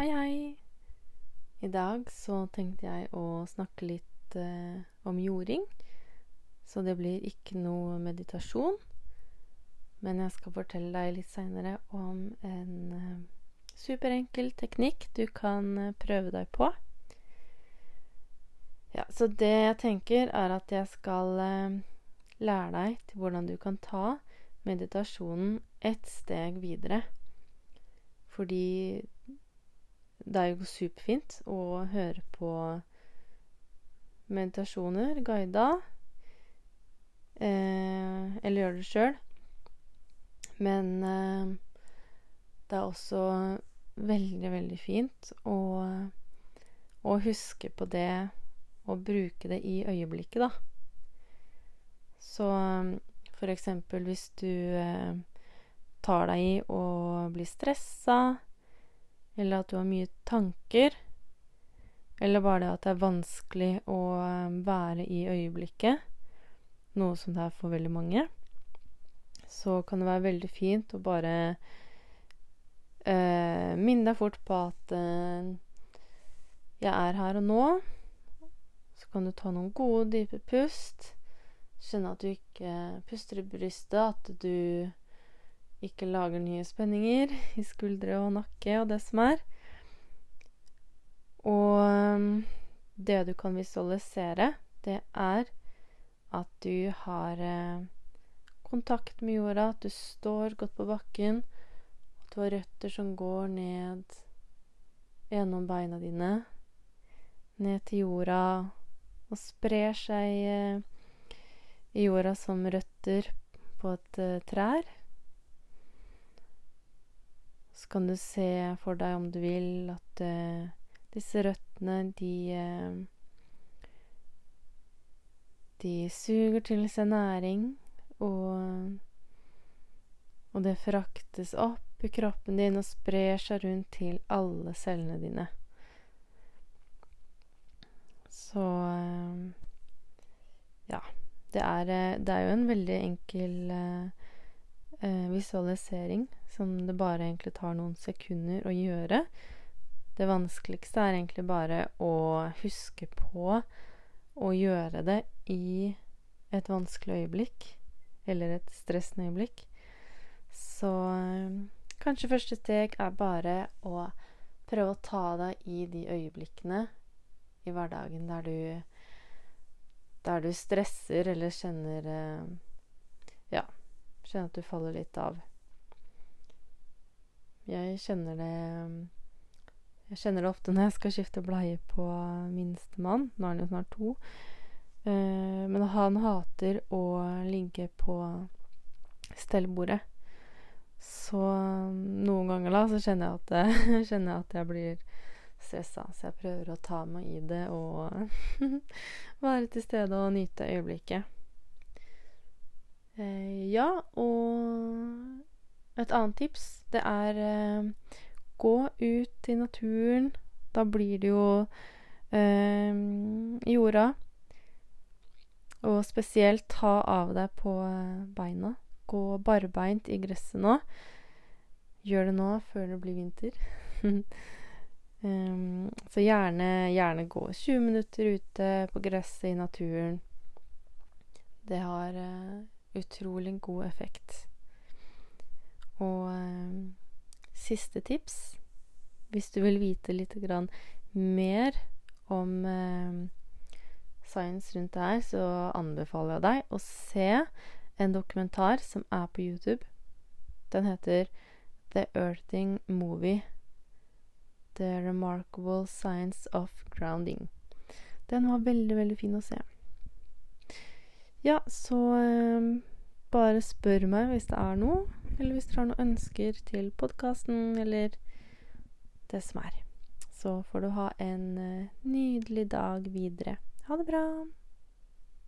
Hei, hei. I dag så tenkte jeg å snakke litt eh, om jording. Så det blir ikke noe meditasjon. Men jeg skal fortelle deg litt seinere om en eh, superenkel teknikk du kan eh, prøve deg på. Ja, så det jeg tenker, er at jeg skal eh, lære deg til hvordan du kan ta meditasjonen ett steg videre. Fordi det er jo superfint å høre på meditasjoner guida, eh, eller gjøre det sjøl. Men eh, det er også veldig, veldig fint å, å huske på det og bruke det i øyeblikket, da. Så for eksempel hvis du eh, tar deg i å bli stressa, eller at du har mye tanker, eller bare det at det er vanskelig å eh, være i øyeblikket, noe som det er for veldig mange, så kan det være veldig fint å bare eh, minne deg fort på at eh, jeg er her og nå. Så kan du ta noen gode, dype pust. Kjenne at du ikke puster i brystet, at du ikke lager nye spenninger i skuldre og nakke og det som er. Og um, det du kan visualisere, det er at du har eh, kontakt med jorda, at du står godt på bakken, at du har røtter som går ned gjennom beina dine, ned til jorda, og sprer seg eh, i jorda som røtter på et eh, trær. Så kan du se for deg, om du vil, at uh, disse røttene, de uh, De suger til seg næring, og, og det fraktes opp i kroppen din og sprer seg rundt til alle cellene dine. Så uh, Ja. Det er, det er jo en veldig enkel visualisering som det bare egentlig tar noen sekunder å gjøre. Det vanskeligste er egentlig bare å huske på å gjøre det i et vanskelig øyeblikk, eller et stressende øyeblikk. Så kanskje første steg er bare å prøve å ta deg i de øyeblikkene i hverdagen der du der du stresser eller kjenner Ja, kjenner at du faller litt av. Jeg kjenner det Jeg kjenner det ofte når jeg skal skifte bleie på minstemann. Nå er han jo snart to. Uh, men han hater å ligge på stellbordet. Så noen ganger da så kjenner jeg at, kjenner jeg, at jeg blir stressa. Så jeg prøver å ta meg i det og være til stede og nyte øyeblikket. Uh, ja, og et annet tips, det er eh, gå ut i naturen. Da blir det jo eh, jorda. Og spesielt ta av deg på eh, beina. Gå barbeint i gresset nå. Gjør det nå før det blir vinter. um, så gjerne, gjerne gå 20 minutter ute på gresset i naturen. Det har uh, utrolig god effekt. Og eh, siste tips Hvis du vil vite litt mer om eh, science rundt det her, så anbefaler jeg deg å se en dokumentar som er på YouTube. Den heter The Earthing Movie. The Remarkable Science of Grounding. Den var veldig, veldig fin å se. Ja, så eh, bare spør meg hvis det er noe. Eller hvis dere har noen ønsker til podkasten, eller det som er. Så får du ha en uh, nydelig dag videre. Ha det bra.